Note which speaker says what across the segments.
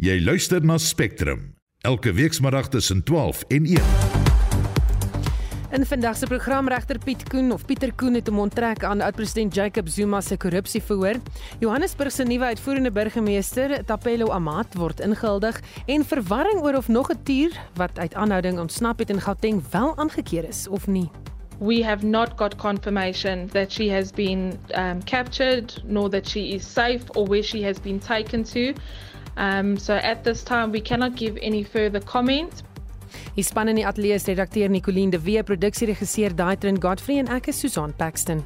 Speaker 1: Jy luister na Spectrum elke weekmiddag tussen 12 en 1.
Speaker 2: In vandag se program regter Piet Koen of Pieter Koen het 'n onttrek aan oud-president Jacob Zuma se korrupsieverhoor. Johannesburg se nuwe uitvoerende burgemeester, Tapelo Amat, word ingehuldig en verwarring oor of nog 'n tier wat uit aanhouding ontsnap het in Gauteng wel aangekeer is of nie.
Speaker 3: We have not got confirmation that she has been um, captured, nor that she is safe or where she has been taken to. Um, so at this time, we cannot give any further comment.
Speaker 2: Die span in die ateljee is redakteur Nicoline de Wee, produksieregisseur Daitrin Godfrey en ek is Susan Paxton.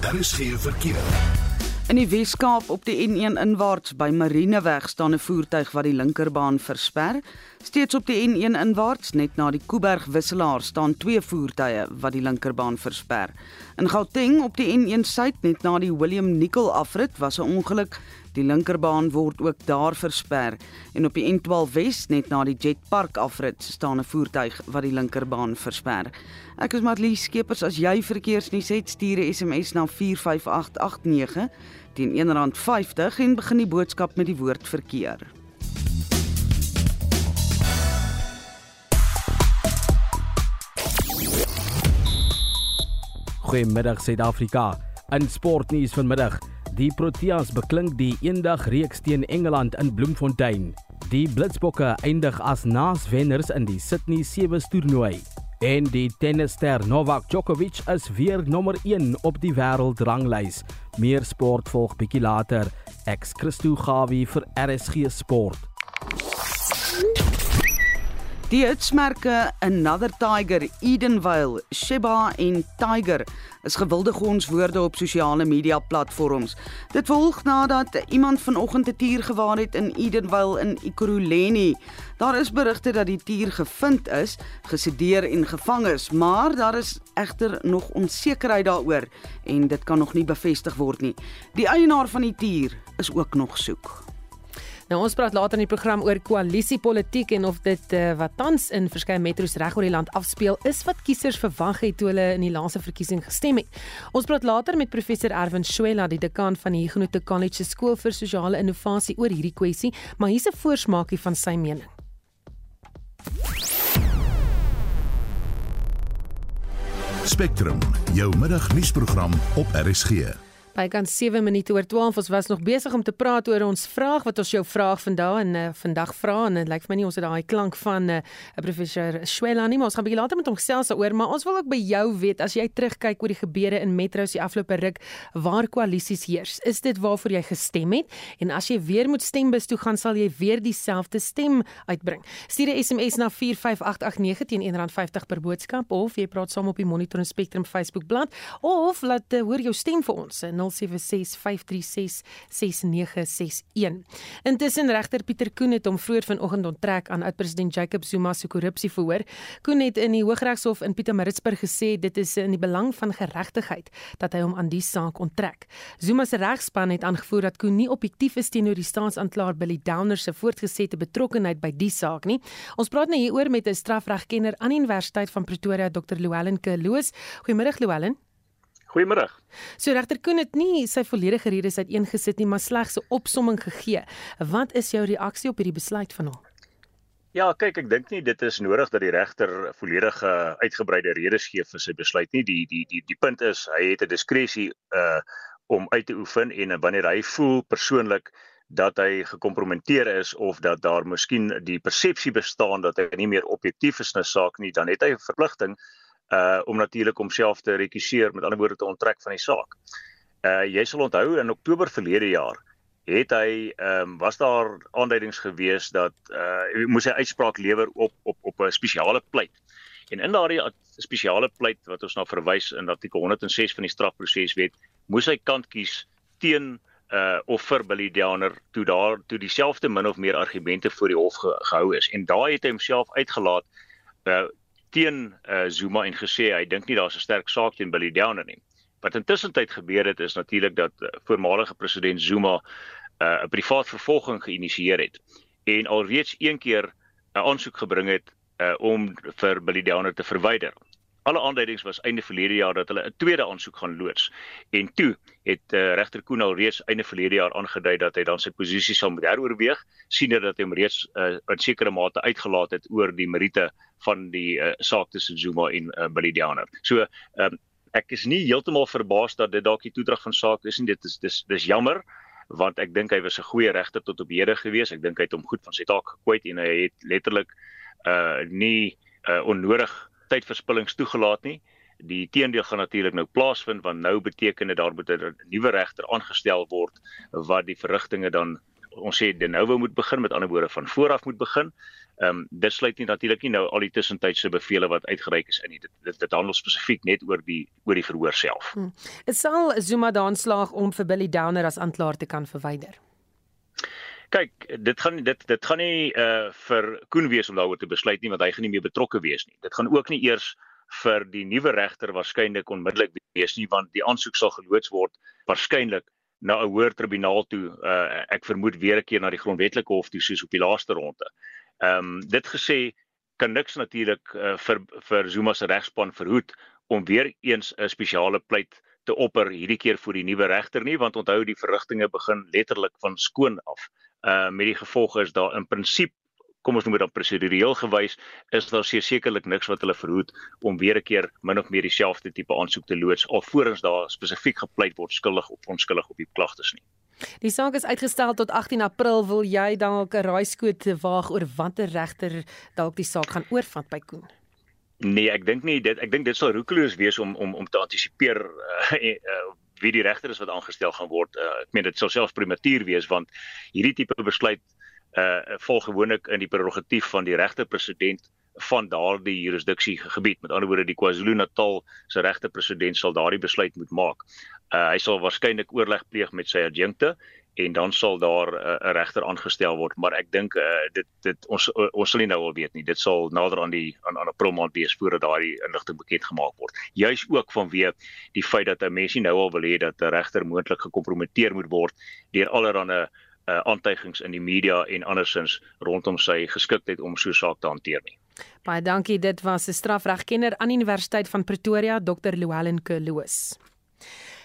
Speaker 1: Daar is geen verkeer.
Speaker 4: In die Weskaap op die N1 inwaarts by Marineweg staan 'n voertuig wat die linkerbaan versper. Steeds op die N1 inwaarts net na die Kuiberg wisselaar staan twee voertuie wat die linkerbaan versper. In Gauteng op die N1 suid net na die William Nicol afrit was 'n ongeluk. Die linkerbaan word ook daar versper en op die N12 Wes net na die Jet Park afrit staan 'n voertuig wat die linkerbaan versper. Ek is Matlie Skeepers as jy verkeersnuus het stuur 'n SMS na 45889 teen R1.50 en begin die boodskap met die woord verkeer.
Speaker 5: Goeiemiddag Suid-Afrika. In sportnuus vanmiddag, die Proteas beklink die eendag reeks teen Engeland in Bloemfontein. Die Blitsbokke eindig as naaswenners in die Sydney Sevens toernooi. En die tennisster Novak Djokovic is weer nommer 1 op die wêreldranglys. Meer sport volg bietjie later. Ex Christo Gawie vir RSG Sport.
Speaker 4: Die hitsmerke Another Tiger, Edenvale, Sheba en Tiger is gewilde gonswoorde op sosiale media platforms. Dit volg nadat iemand vanoggend 'n tier gewaar het in Edenvale in Ekurhuleni. Daar is berigte dat die tier gevind is, gesedeer en gevang is, maar daar is egter nog onsekerheid daaroor en dit kan nog nie bevestig word nie. Die eienaar van die tier is ook nog soek.
Speaker 2: Nou ons praat later in die program oor koalisiepolitiek en of dit uh, wat tans in verskeie metro's reg oor die land afspeel is wat kiesers verwag het toe hulle in die laaste verkiesing gestem het. Ons praat later met professor Erwin Swela, die dekaan van die Huguenot College se skool vir sosiale innovasie oor hierdie kwessie, maar hier's 'n voorsmaakie van sy mening.
Speaker 1: Spectrum, jou middagnuusprogram op RSG.
Speaker 2: By kan 7 minute oor 12 ons was nog besig om te praat oor ons vraag wat ons jou vraag vandag en uh, vandag vra. En dit lyk vir my nie ons het daai klank van 'n uh, professor Swela nie maar ons gaan bietjie later met hom gesels daaroor. Maar ons wil ook by jou weet as jy terugkyk oor die gebeure in metro's die afgelope ruk waar koalisies heers is dit waarvoor jy gestem het? En as jy weer moet stembus toe gaan sal jy weer dieselfde stem uitbring. Stuur 'n SMS na 45889 teen R1.50 per boodskap of jy praat saam op die Monitor en Spectrum Facebook bladsy of laat uh, hoor jou stem vir ons 07653666961. Intussen regter Pieter Koen het hom vroeër vanoggend onttrek aan oud-president Jacob Zuma se korrupsieverhoor. Koen het in die Hooggeregshof in Pietermaritzburg gesê dit is in die belang van geregtigheid dat hy hom aan die saak onttrek. Zuma se regspan het aangevoer dat Koen nie objektief is teenoor die staatsanklaer Billy Downer se voortgesette betrokkeheid by die saak nie. Ons praat nou hieroor met 'n strafregkenner aan die Universiteit van Pretoria, Dr. Llewellyn Kloos. Goeiemôre Llewellyn.
Speaker 6: Goeiemôre.
Speaker 2: So regter Koen het nie sy volledige redes uiteengesit nie, maar slegs 'n opsomming gegee. Wat is jou reaksie op hierdie besluit van hom?
Speaker 6: Ja, kyk, ek dink nie dit is nodig dat die regter volledige uitgebreide redes gee vir sy besluit nie. Die die die die punt is hy het 'n diskresie uh om uit te oefen en wanneer hy voel persoonlik dat hy gekompromiteer is of dat daar miskien die persepsie bestaan dat hy nie meer objektief is in 'n saak nie, dan het hy 'n verpligting uh om natuurlik homself te rekusseer met ander woorde te onttrek van die saak. Uh jy sal onthou in Oktober verlede jaar het hy ehm um, was daar aanduidings gewees dat uh moes hy uitspraak lewer op op op 'n spesiale pleit. En in daardie spesiale pleit wat ons na verwys in artikel 106 van die strafproseswet, moes hy kant kies teen uh of vir Billy Downer toe daar toe dieselfde min of meer argumente voor die hof ge, gehou is. En daai het hy homself uitgelaat uh teen uh, Zuma en gesê hy dink nie daar's 'n sterk saak teen Billy Downer nie. Wat intussen tyd gebeur het is natuurlik dat uh, voormalige president Zuma 'n uh, privaat vervolging geïnisieer het en alreeds een keer 'n aansoek gebring het uh, om vir Billy Downer te verwyder. Alle aanduidings was einde verlede jaar dat hulle 'n tweede aansoek gaan loods. En toe het uh, regter Koen al reeds einde verlede jaar aangedui dat hy dan sy posisie sal moet heroorweeg, siene dat hy hom reeds uh, in sekere mate uitgelaat het oor die meriete van die uh, saak tussen Zuma en uh, Billy Downer. So, um, ek is nie heeltemal verbaas dat dit dalk die toedrag van saak is nie. Dit is dis dis jammer want ek dink hy was 'n goeie regter tot op hede gewees. Ek dink hy het hom goed van sy taak gekwyt en hy het letterlik uh nie uh onnodig tydverspillings toegelaat nie. Die teendeel gaan natuurlik nou plaasvind want nou beteken dit daar moet 'n nuwe regter aangestel word wat die verrigtinge dan ons sê de novo moet begin met ander woorde van vooraf moet begin. Ehm um, dit sluit nie natuurlik nie nou al die tussentydse bevele wat uitgereik is in nie. Dit dit, dit handel spesifiek net oor die oor die verhoor self.
Speaker 2: Dit hmm. sal Zuma daan slaag om vir Billy Downer as aanklaer te kan verwyder.
Speaker 6: Kyk, dit gaan dit dit gaan nie uh vir Koen wees om daaroor te besluit nie want hy gaan nie meer betrokke wees nie. Dit gaan ook nie eers vir die nuwe regter waarskynlik onmiddellik wees nie want die aansoek sal geloods word waarskynlik na 'n hoër tribunaal toe. Uh ek vermoed weer 'n keer na die grondwetlike hof toe soos op die laaste ronde. Ehm um, dit gesê kan niks natuurlik uh, vir vir Zuma se regspan verhoed om weer eens 'n spesiale pleit te opper hierdie keer vir die nuwe regter nie want onthou die verrigtinge begin letterlik van skoon af uh met die gevolge is daar in prinsip kom ons noem dit dan prosedureel gewys is daar sekerlik niks wat hulle verhoed om weer 'n keer min of meer dieselfde tipe aansoek te loods alvorens daar spesifiek gepleit word skuldig of onskuldig op die klagtes nie.
Speaker 2: Die saak is uitgestel tot 18 April. Wil jy dalk 'n raaiskoot waag oor watter regter dalk die saak gaan oorvat by Koen?
Speaker 6: Nee, ek dink nie dit ek dink dit sal roekeloos wees om om om te antisipeer uh, uh, wie die regter is wat aangestel gaan word. Uh, ek meen dit sou selfs prematuur wees want hierdie tipe besluit uh volg gewoonlik in die prerogatief van die regter-president van daardie jurisdiksie gebied. Met ander woorde, die KwaZulu-Natal se regter-president sal daardie besluit moet maak. Uh hy sal waarskynlik oorleg pleeg met sy adjunkte en dan sal daar 'n uh, regter aangestel word maar ek dink uh, dit dit ons uh, ons sal nie nou al weet nie. Dit sal nader aan die aan aan 'n promaand wees voordat daardie inligting bekend gemaak word. Juis ook vanweë die feit dat 'n mens nie nou al wil hê dat 'n regter moontlik gekompromiteer moet word deur allerlei uh, aantuigings in die media en andersins rondom sy geskiktheid om so 'n saak te hanteer nie.
Speaker 2: Baie dankie. Dit was 'n strafregkenner aan Universiteit van Pretoria Dr Louwelen Kloos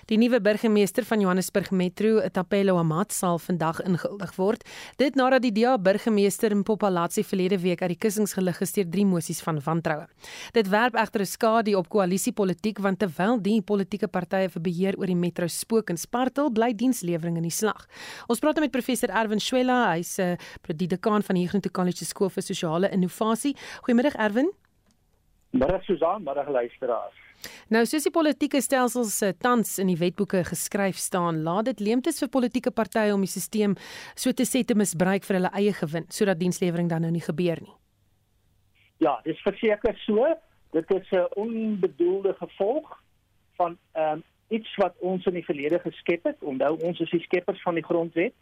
Speaker 2: Die nuwe burgemeester van Johannesburg Metro, Tapelo Amat, sal vandag ingehuldig word. Dit nadat die DA burgemeester in Popalatsi verlede week uit die kussings gelig deur drie mosies van wantroue. Dit werp egter 'n skadu op koalisiepolitiek want terwyl die politieke partye vir beheer oor die metro spook en spartel, bly dienslewering in die slag. Ons praat nou met professor Erwin Swela, hy's 'n uh, die dekaan van die Huguenot College Skool vir Sosiale Innovasie. Goeiemiddag Erwin.
Speaker 7: Middag Susan, middag luisteraars.
Speaker 2: Nou soos die politieke stelsels se tans in die wetboeke geskryf staan, laat dit leemtes vir politieke partye om die stelsel so te sê te misbruik vir hulle eie gewin, sodat dienslewering dan nou nie gebeur nie.
Speaker 7: Ja, dis verseker so. Dit is 'n onbedoelde gevolg van ehm um, iets wat ons in die verlede geskep het. Onthou ons is die skeppers van die grondwet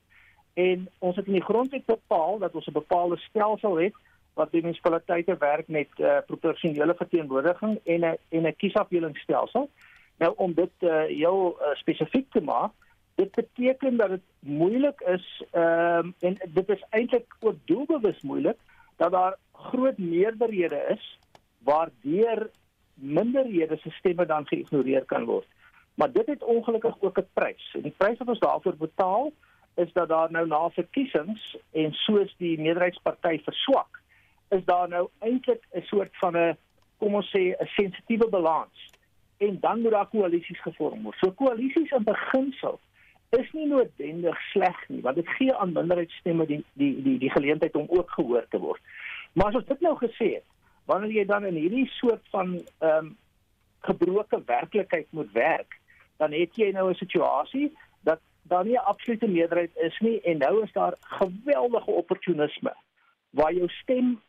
Speaker 7: en ons het in die grondwet bepaal dat ons 'n bepaalde stelsel het wat die munisipaliteite werk met uh, proporsionele verteenwoordiging en 'n en 'n kiesafdelingsstelsel. Nou om dit uh, heel uh, spesifiek te maak, dit beteken dat dit moeilik is ehm uh, en dit is eintlik ook doelbewus moeilik dat daar groot meerderhede is waardeur minderhede se stemme dan geïgnoreer kan word. Maar dit het ongelukkig ook 'n prys. En die prys wat ons daarvoor betaal is dat daar nou na verkiesings en soos die meerderheidsparty verswak is daar nou eintlik 'n soort van 'n kom ons sê 'n sensitiewe balans en dan moet daar koalisies gevorm word. So koalisies in beginsel is nie noodwendig sleg nie, want dit gee aan minderheidsstemme die die die die geleentheid om ook gehoor te word. Maar as ons dit nou gesê het, wanneer jy dan in hierdie soort van ehm um, gebroke werklikheid moet werk, dan het jy nou 'n situasie dat daar nie 'n absolute meerderheid is nie en nou is daar geweldige opportunisme waar jou stem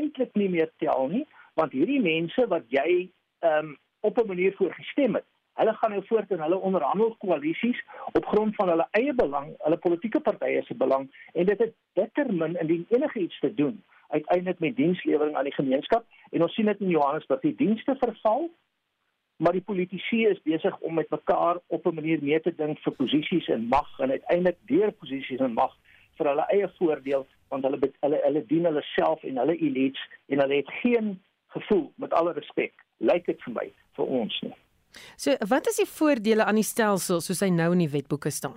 Speaker 7: eintlik nie meer tel nie, want hierdie mense wat jy ehm um, op 'n manier voor gestem het, hulle gaan nou voort in hulle onderhandel koalisies op grond van hulle eie belang, hulle politieke partye se belang en dit het determin indien enige iets te doen uiteindelik met dienslewering aan die gemeenskap. En ons sien dit in Johannesburg, die dienste verval maar die politici is besig om met mekaar op 'n manier mee te dink vir posisies en mag en uiteindelik deur posisies en mag vir hulle eie voordeel want hulle hulle hulle dien hulle self en hulle elites en hulle het geen gevoel met alle respek lyk dit vir my vir ons nie.
Speaker 2: So wat is die voordele aan die stelsel soos hy nou in die wetboeke staan?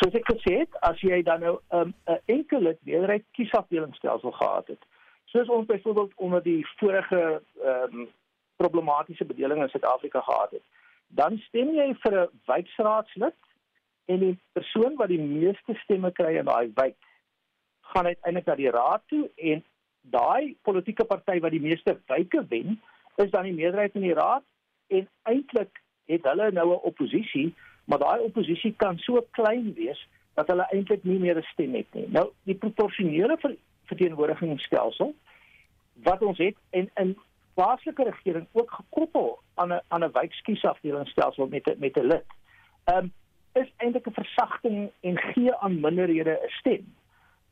Speaker 7: Soos ek gesê het, as jy dan nou 'n um, enkele meerderheid kiesafdelingsstelsel gehad het, soos ons byvoorbeeld onder die vorige ehm um, problematiese bedeling in Suid-Afrika gehad het, dan stem jy vir 'n wijkraadslid en die persoon wat die meeste stemme kry in daai wijk gaan uiteindelik na die raad toe en daai politieke party wat die meeste wyke wen, is dan die meerderheid in die raad en eintlik het hulle nou 'n oppositie, maar daai oppositie kan so klein wees dat hulle eintlik nie meer 'n stem het nie. Nou die proporsionele verteenwoordigingsstelsel wat ons het en in plaaslike regering ook gekoppel aan 'n aan 'n wijkskiesafdelingsstelsel met a, met 'n lid. Ehm um, is eintlik 'n versagting en gee aan minderhede 'n stem.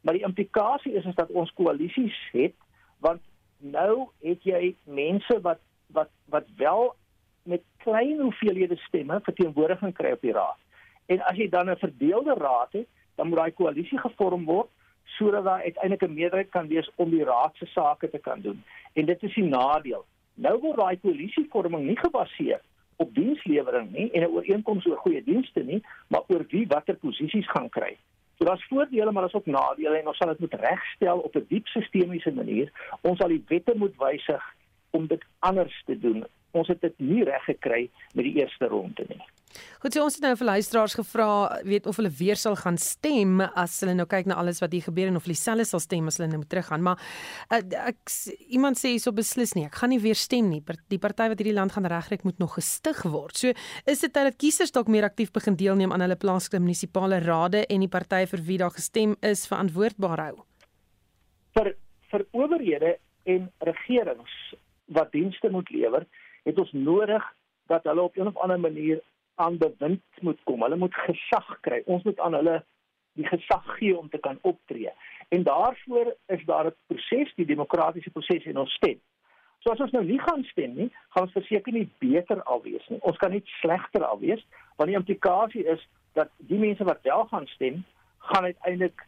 Speaker 7: Maar die implikasie is is dat ons koalisies het want nou het jy mense wat wat wat wel met klein hoeveelhede stemme verteenwoordiging kry op die raad. En as jy dan 'n verdeelde raad het, dan moet daai koalisie gevorm word sodat daar uiteindelik 'n meerderheid kan wees om die raad se sake te kan doen. En dit is die nadeel. Nou word daai koalisievorming nie gebaseer op dienslewering nie en 'n ooreenkoms oor goeie dienste nie, maar oor wie watter posisies gaan kry. So daar's voordele maar daar's ook nadele en ons sal dit moet regstel op 'n diep sistemiese manier. Ons sal die wette moet wysig om dit anders te doen. Ons het dit nie reg gekry met die eerste ronde nie.
Speaker 2: Goed, so ons het nou vir luisteraars gevra, weet of hulle weer sal gaan stem as hulle nou kyk na alles wat hier gebeur en of hulle dieselfde sal stem as hulle nou moet teruggaan. Maar uh, ek iemand sê hierso beslis nie, ek gaan nie weer stem nie. Die party wat hierdie land gaan regkry moet nog gestig word. So is dit dat kiesers dalk meer aktief begin deelneem aan hulle plaaslike munisipale rade en die partye vir wie daar gestem is verantwoordbaar hou.
Speaker 7: Vir vir owerhede en regerings wat dienste moet lewer, het ons nodig dat hulle op 'n of ander manier aan bewind moet kom. Hulle moet gesag kry. Ons moet aan hulle die gesag gee om te kan optree. En daarvoor is daar 'n proses, die demokratiese proses in ons stem. So as ons nou nie gaan stem nie, gaan ons verseker nie beter alwees nie. Ons kan net slegter alwees, want die implikasie is dat die mense wat wel gaan stem, gaan uiteindelik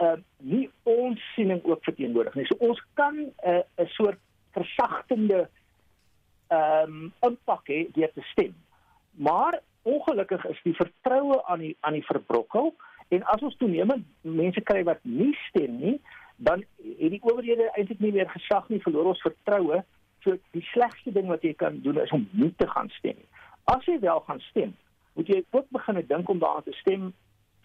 Speaker 7: uh nie ons siening ook verteenwoordig nie. So ons kan 'n uh, 'n soort versagtende ehm um, impak hê deur te stem. Maar ongelukkig is die vertroue aan die aan die verbrokkel en as ons toenemend mense kry wat nie stem nie, dan het die owerhede eintlik nie meer gesag nie, verloor ons vertroue. So die slegste ding wat jy kan doen is om nie te gaan stem nie. As jy wel gaan stem, moet jy ook begin dink om daaraan te stem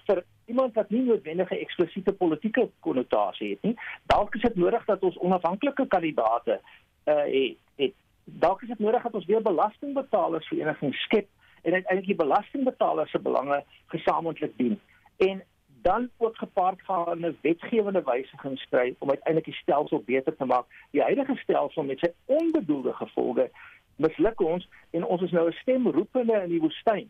Speaker 7: vir iemand wat nie noodwendige eksplisiete politieke konnotasie het nie. Dalk is dit nodig dat ons onafhanklike kandidaate uh het. het. Dalk is dit nodig dat ons weer belastingbetalers verenigings skep en uiteindelik die belastingbetalers se belange gesamentlik dien en dan ook gepaard gaan 'n wetgewende wysiging skry om uiteindelik die stelsel beter te maak. Die huidige stelsel met sy onbedoelde gevolge misluk ons en ons is nou 'n stemroepende in die woestyn.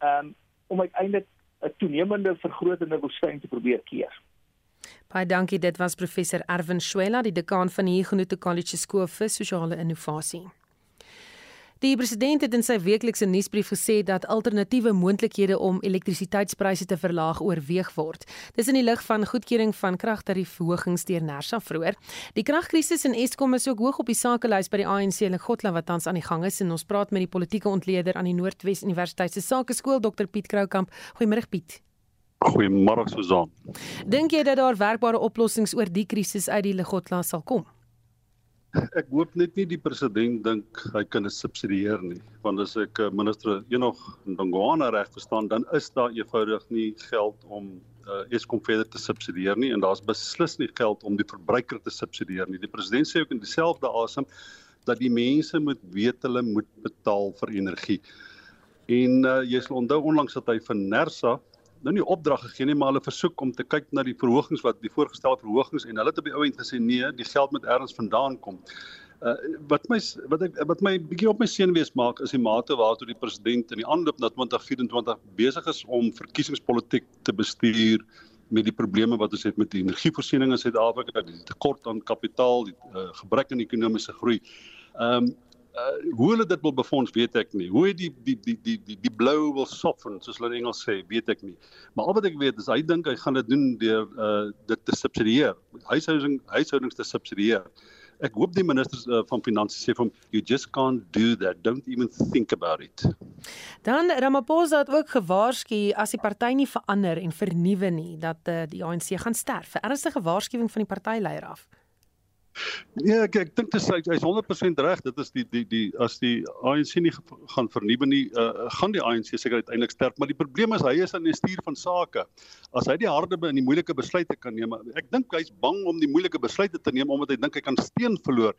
Speaker 7: Um om uiteindelik 'n toenemende vergrotende woestyn te probeer keer.
Speaker 2: Baie dankie. Dit was professor Erwin Swela, die dekaan van die Huguenot College Skool vir Sosiale Innovasie. Die president het in sy weeklikse nuusbrief gesê dat alternatiewe moontlikhede om elektrisiteitspryse te verlaag oorweeg word. Dis in die lig van goedkeuring van kragtariefverhogings deur Nersa vroeër. Die kragkrisis in Eskom is ook hoog op die sakelys by die ANC in Gotland wat tans aan die gang is en ons praat met die politieke ontleder aan die Noordwes Universiteit se Sakeskool Dr Piet Kroukamp. Goeiemôre Piet.
Speaker 8: Goeiemôre Susan.
Speaker 2: Dink jy dat daar werkbare oplossings oor die krisis uit die Gotland sal kom?
Speaker 8: Ek hoop net nie die president dink hy kan dit subsidieer nie, want as ek eh, minister Enoch Ndongwana reg verstaan, dan is daar eenvoudig nie geld om uh, Eskom verder te subsidieer nie en daar's beslis nie geld om die verbruiker te subsidieer nie. Die president sê ook in dieselfde asem dat die mense moet weet hulle moet betaal vir energie. En uh, jy sal onthou onlangs dat hy van Nersa nou nie opdrag gegee nie, maar hulle versoek om te kyk na die verhogings wat die voorgestelde verhogings en hulle het op die ou end gesê nee, die geld moet ergens vandaan kom. Uh wat my wat ek wat my bietjie op my senuwees maak is die mate waartoe die president in die aanloop na 2024 besig is om verkiesingspolitiek te bestuur met die probleme wat ons het met die energievoorsiening in Suid-Afrika, die tekort aan kapitaal, die uh, gebrek aan ekonomiese groei. Ehm um, uh, hoe hulle dit wil befonds weet ek nie. Hoe die die die die die die blou wil soften soos hulle in Engels sê, weet ek nie. Maar al wat ek weet is hy dink hy gaan dit doen deur uh dit te subsidieer, huishouding huishoudings te subsidieer. Ek hoop die ministers uh, van finansies sê vir hom you just can't do that. Don't even think about it.
Speaker 2: Dan Ramaphosa het ook gewaarsku as die party nie verander en vernuwe nie dat uh, die ANC gaan sterf. 'n Ernstige waarskuwing van die partyleier af.
Speaker 8: Ja, ek ek dink dit is hy's 100% reg. Dit is die die die as die ANC nie gaan vernuwe nie, uh, gaan die ANC seker uiteindelik sterf, maar die probleem is hy is aan die stuur van sake. As hy die harde en die moeilike besluite kan neem, ek dink hy's bang om die moeilike besluite te neem omdat hy dink hy kan steen verloor.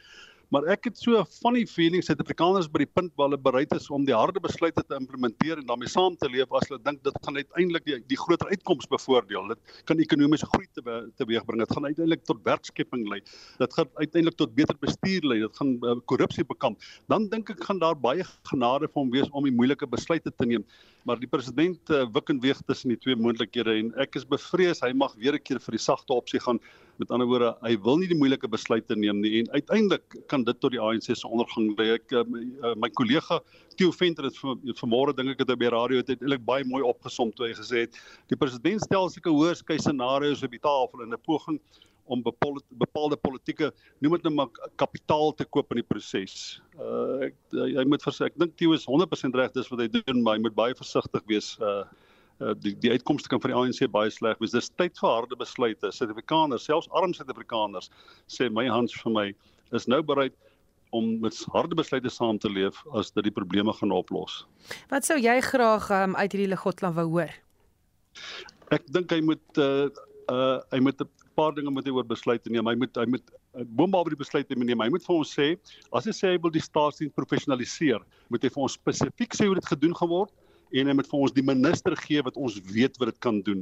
Speaker 8: Maar ek het so 'n funny feeling Suid-Afrikaners by die punt waar hulle bereid is om die harde besluite te implementeer en daarmee saam te leef as hulle dink dit gaan uiteindelik die, die groter uitkoms bevoordeel. Dit kan ekonomiese groei te teweegbring. Dit gaan uiteindelik tot werkskepping lei. Dit gaan uiteindelik tot beter bestuur lei. Dit gaan uh, korrupsie bekamp. Dan dink ek gaan daar baie genade vir hom wees om die moeilike besluite te neem. Maar die president uh, wik en weeg tussen die twee moontlikhede en ek is bevrees hy mag weer 'n keer vir die sagte opsie gaan. Met ander woorde, hy wil nie die moeilike besluite neem nie en uiteindelik kan dit tot die ANC se ondergang lei. Ek uh, my kollega Theo Venter het vanmôre dink ek het by radio het eintlik baie mooi opgesom toe hy gesê het die president stel sulke hoërskei scenario's op die tafel in 'n poging om bepaalde bepaalde politieke noem dit nou maar kapitaal te koop in die proses. Uh ek hy moet verseker ek dink Theo is 100% reg dis wat hy doen maar hy moet baie versigtig wees uh uh, die die uitkomste kan vir die ANC baie sleg wees. Dis tyd vir harde besluite. Suid-Afrikaners, selfs arm Suid-Afrikaners, sê my Hans vir my is nou bereid om met harde besluite saam te leef as dit die probleme gaan oplos.
Speaker 2: Wat sou jy graag um, uit hierdie Legotland wou hoor?
Speaker 8: Ek dink hy moet uh uh hy moet 'n paar dinge moet hy oor besluite neem. Hy moet hy moet boonop die besluite neem. Hy moet vir ons sê as hy sê hy wil die staatsdiens professionaliseer, moet hy vir ons spesifiek sê hoe dit gedoen gaan word en hy moet vir ons die minister gee wat ons weet wat dit kan doen.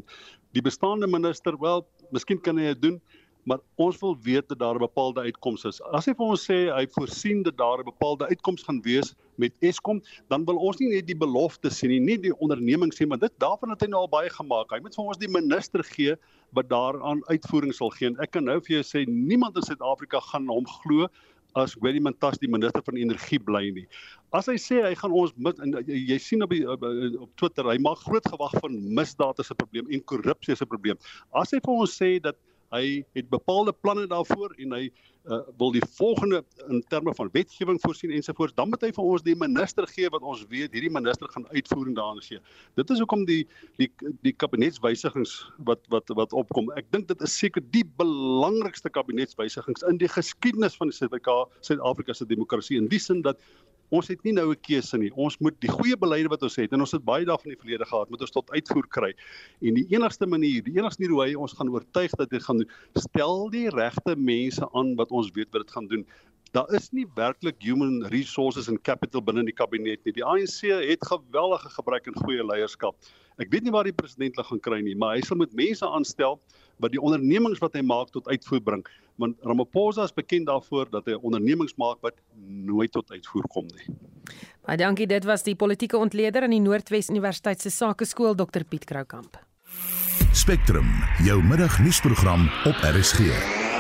Speaker 8: Die bestaande minister, wel, miskien kan hy dit doen, maar ons wil weet dat daar 'n bepaalde uitkoms is. As hy vir ons sê hy voorsien dat daar 'n bepaalde uitkoms gaan wees met Eskom, dan wil ons nie net die belofte sien nie, nie die onderneming sien, maar dit daarvan het hy nou al baie gemaak. Hy moet vir ons die minister gee wat daaraan uitvoering sal gee. En ek kan nou vir jou sê niemand in Suid-Afrika gaan hom glo as Gwedi Mantashe die minister van energie bly nie. As hy sê hy gaan ons met en jy sien op die op, op Twitter, hy maak groot gewag van misdaad as 'n probleem en korrupsie as 'n probleem. As hy vir ons sê dat hy het bepaalde planne daarvoor en hy uh, wil die volgende in terme van wetgewing voorsien ensovoorts dan moet hy vir ons die minister gee wat ons weet hierdie minister gaan uitvoering daaraan gee. Dit is hoekom die die die kabinetswysigings wat wat wat opkom. Ek dink dit is seker die belangrikste kabinetswysigings in die geskiedenis van die Suid-Afrika se demokrasie in die sin dat ons het nie nou 'n keuse nie. Ons moet die goeie beleide wat ons het en ons het baie daarvan in die verlede gehad, moet ons tot uitvoer kry. En die enigste manier, die enigste manier hoe hy ons gaan oortuig dat dit gaan doen, stel die regte mense aan wat ons weet wat dit gaan doen. Daar is nie werklik human resources en capital binne die kabinet nie. Die ANC het geweldige gebrek aan goeie leierskap. Ek weet nie waar die president hulle gaan kry nie, maar hy sal met mense aanstel wat die ondernemings wat hy maak tot uitvoer bring want Ramaphosa is bekend daarvoor dat hy ondernemings maak wat nooit tot uitvoer kom nie.
Speaker 2: Baie dankie, dit was die politieke ontleder aan die Noordwes Universiteit se Sakeskool Dr Piet Kroukamp.
Speaker 1: Spectrum, jou middagnuusprogram op RSG.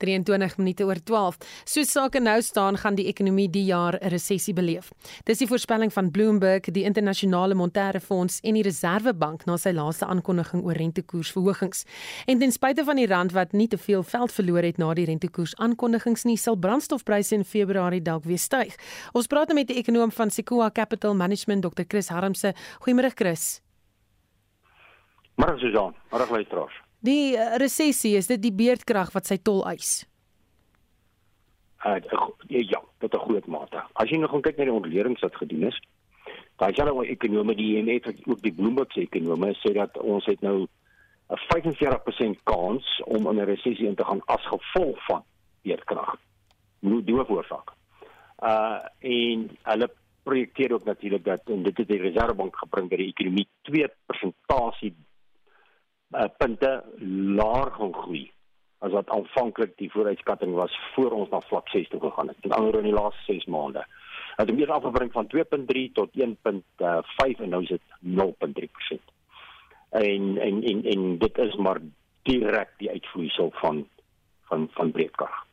Speaker 2: 23 minute oor 12. Soos sake nou staan, gaan die ekonomie die jaar 'n resessie beleef. Dis die voorspelling van Bloomberg, die internasionale monetaire fonds en die Reserwebank na sy laaste aankondiging oor rentekoersverhogings. En ten spyte van die rand wat nie te veel veld verloor het na die rentekoers aankondigings nie, sal brandstofpryse in Februarie dalk weer styg. Ons praat nou met die ekonom van Sequoia Capital Management, Dr. Chris Harmse. Goeiemôre Chris.
Speaker 9: Môre Susan, môre luisteraars.
Speaker 2: Die uh, resessie, is dit die beerdkrag wat sy tol eis?
Speaker 9: Uh, ja, tot 'n groot mate. As jy nog kyk na die ontledings wat gedoen is, daai selfe ekonome die IMF het ook die Bloomberg se ekonome sê dat ons het nou 'n 45% kans om in 'n resessie in te gaan as gevolg van beerdkrag. Hoe doen we oorsaak? Uh en hulle projekteer ook natuurlik dat en dit het die Reservebank gebring dat die ekonomie 2% uh, punte laer gaan groei as wat aanvanklik die vooruitskatting was voor ons na vlak 6 toe gegaan het. Met ander in die laaste 6 maande. Het hom eers afgebring van 2.3 tot 1.5 en nou is dit 0.3%. En en en en dit is maar direk die uitvloeisel van van van breedkrag.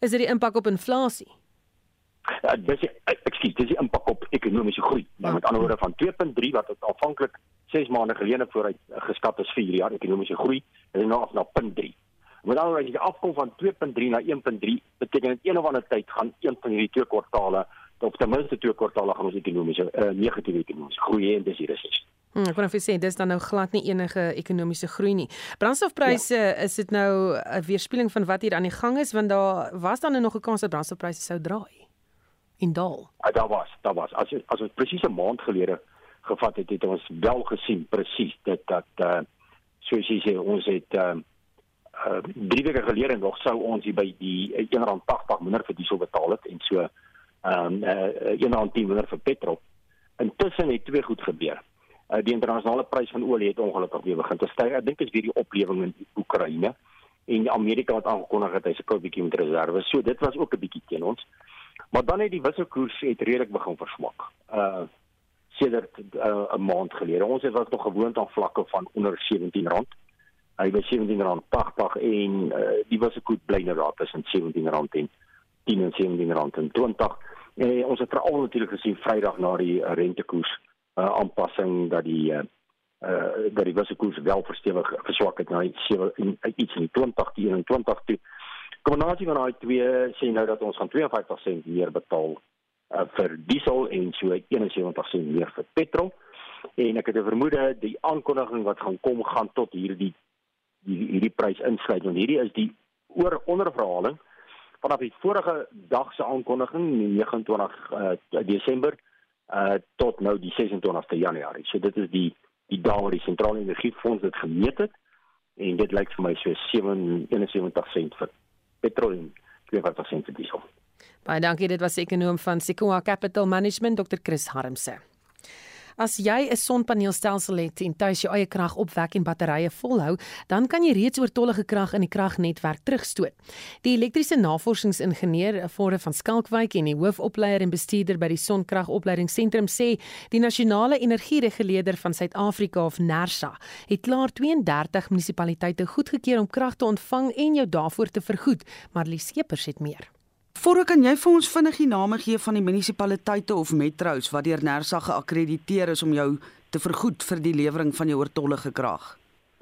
Speaker 2: Is dit die impak op inflasie?
Speaker 9: Ja, dis ekskuus, dis die impak op ekonomiese groei. Ja. met ander woorde van 2.3 wat aanvanklik 6 maande gelede vooruit geskat is vir hierdie jaar ekonomiese groei, is nou af na 0.3. Maar dan as jy afkom van 2.3 na 1.3, beteken dit een of ander tyd gaan een van hierdie twee kwartale of ten minste twee kwartale gaan ons ekonomiese uh, negatiewe ekonomiese groei en dis hier is.
Speaker 2: Hmm, ek kan vir sê dis dan nou glad nie enige ekonomiese groei nie. Brandstofpryse ja. is dit nou 'n weerspieëling van wat hier aan die gang is want daar was dan nog 'n kans dat brandstofpryse sou draai in daal.
Speaker 9: Ja, daar was, daar was. As as ons presies 'n maand gelede gevat het, het ons wel gesien presies dit dat uh soos jy sê ons het uh uh drie weke gelede nog sou ons hier by die R1.80 minder vir diesel betaal het en so ehm um, uh R1.10 minder vir petrol. Intussen het twee goed gebeur. Uh die internasionale prys van olie het ongelukkig weer begin te styg. Ek dink dit is weer die oplewing in Oekraïne en Amerika het aangekondig dat hy se koue bietjie met reserve. So dit was ook 'n bietjie teen ons. Maar dan het die wisselkoers het redelik begin verswak. Uh sedert uh, 'n maand gelede. Ons het was nog gewoond aan vlakke van onder R17. Hy was R17.80 en uh, die wisselkoers bly nou daar tussen R17 en 10 en R17.20. En ons het veral natuurlik gesien Vrydag na die rentekoers uh, aanpassing dat die uh, uh dat die wisselkoers wel verstewig verswak het na iets in die 20 die 21 toe kombinasie van daai twee sê nou dat ons gaan 52 sent meer betaal uh, vir diesel en so 71 sent meer vir petrol. En ek het 'n vermoede die aankondiging wat gaan kom gaan tot hierdie die hierdie prys insluit want hierdie is die oor onderverhaling vanaf die vorige dag se aankondiging die 29 uh, Desember uh, tot nou die 26ste Januarie. So dit is die die waar die sentrale energiefonds dit gemeet het en dit lyk vir my so 771 sent vir petrol en 42% vir diesel.
Speaker 2: Baie dankie, dit was ekonom van Sequoia Capital Management Dr. Chris Harmse. As jy 'n sonpaneelstelsel het en tuis jou eie krag opwek en batterye volhou, dan kan jy reeds oortollige krag in die kragnetwerk terugstoot. Die elektriese navorsingsingenieur Vorre van Skalkwyk en die hoofopleier en bestuurder by die Sonkragopleidingsentrum sê, die nasionale energiereguleerder van Suid-Afrika of NERSA het klaar 32 munisipaliteite goedgekeur om krag te ontvang en jou daarvoor te vergoed, maar die skepers het meer.
Speaker 4: Voordat kan jy vir ons vinnig die name gee van die munisipaliteite of metros wat deur Nersa geakkrediteer is om jou te vergoed vir die lewering van jou oortollige krag?